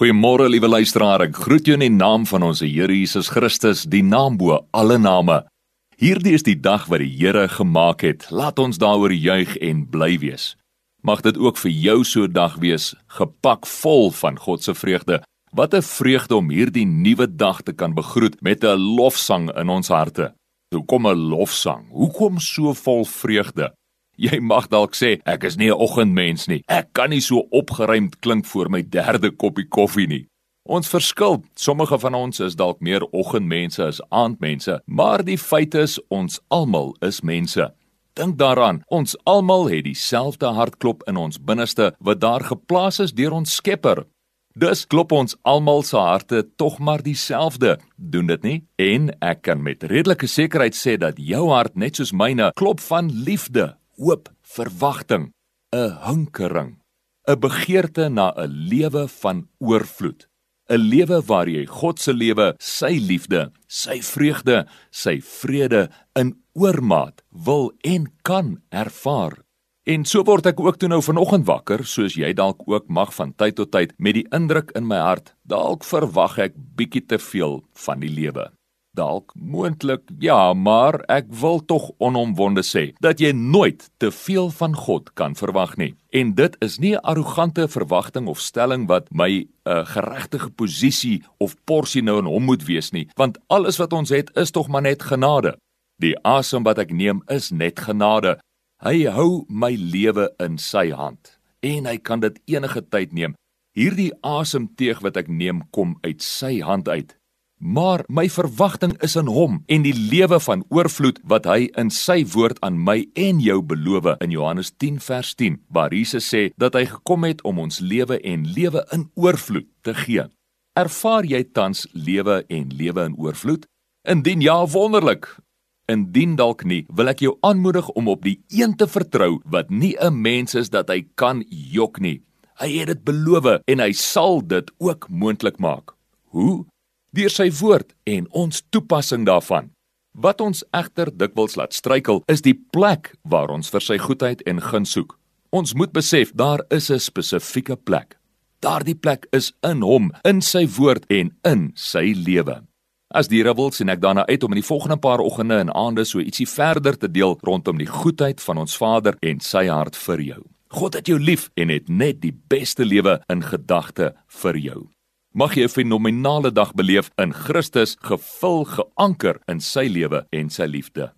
Goeiemôre liewe luisteraar. Ek groet jou in die naam van ons Here Jesus Christus, die naam bo alle name. Hierdie is die dag wat die Here gemaak het. Laat ons daaroor juig en bly wees. Mag dit ook vir jou so 'n dag wees, gepak vol van God se vreugde. Wat 'n vreugde om hierdie nuwe dag te kan begroet met 'n lofsang in ons harte. Hoekom 'n lofsang? Hoekom so vol vreugde? Jy mag dalk sê ek is nie 'n oggendmens nie. Ek kan nie so opgeruimd klink voor my derde koppie koffie nie. Ons verskil. Sommige van ons is dalk meer oggendmense as aandmense, maar die feit is ons almal is mense. Dink daaraan, ons almal het dieselfde hartklop in ons binneste wat daar geplaas is deur ons Skepper. Dus klop ons almal se harte tog maar dieselfde, doen dit nie? En ek kan met redelike sekerheid sê dat jou hart net soos myne klop van liefde hoop, verwagting, 'n hinkering, 'n begeerte na 'n lewe van oorvloed, 'n lewe waar jy God se lewe, sy liefde, sy vreugde, sy vrede in oormaat wil en kan ervaar. En so word ek ook toe nou vanoggend wakker, soos jy dalk ook mag van tyd tot tyd met die indruk in my hart, dalk verwag ek bietjie te veel van die lewe. Dalk moontlik ja, maar ek wil tog onomwonde sê dat jy nooit te veel van God kan verwag nie. En dit is nie 'n arrogante verwagting of stelling wat my 'n uh, geregtige posisie of porsie nou in hom moet wees nie, want alles wat ons het is tog maar net genade. Die asem wat ek neem is net genade. Hy hou my lewe in sy hand en hy kan dit enige tyd neem. Hierdie asemteug wat ek neem kom uit sy hand uit maar my verwagting is in hom en die lewe van oorvloed wat hy in sy woord aan my en jou beloof in Johannes 10 vers 10 waar Jesus sê dat hy gekom het om ons lewe en lewe in oorvloed te gee. Ervaar jy tans lewe en lewe in oorvloed? Indien ja, wonderlik. Indien dalk nie, wil ek jou aanmoedig om op die een te vertrou wat nie 'n mens is dat hy kan jok nie. Hy het dit beloof en hy sal dit ook moontlik maak. Hoe? Deur sy woord en ons toepassing daarvan. Wat ons egter dikwels laat struikel, is die plek waar ons vir sy goedheid en guns soek. Ons moet besef daar is 'n spesifieke plek. Daardie plek is in hom, in sy woord en in sy lewe. As die rebels sien ek daarna uit om in die volgende paar oggende en aande so ietsie verder te deel rondom die goedheid van ons Vader en sy hart vir jou. God het jou lief en het net die beste lewe in gedagte vir jou. Mag jy 'n fenominale dag beleef in Christus, gevul, geanker in sy lewe en sy liefde.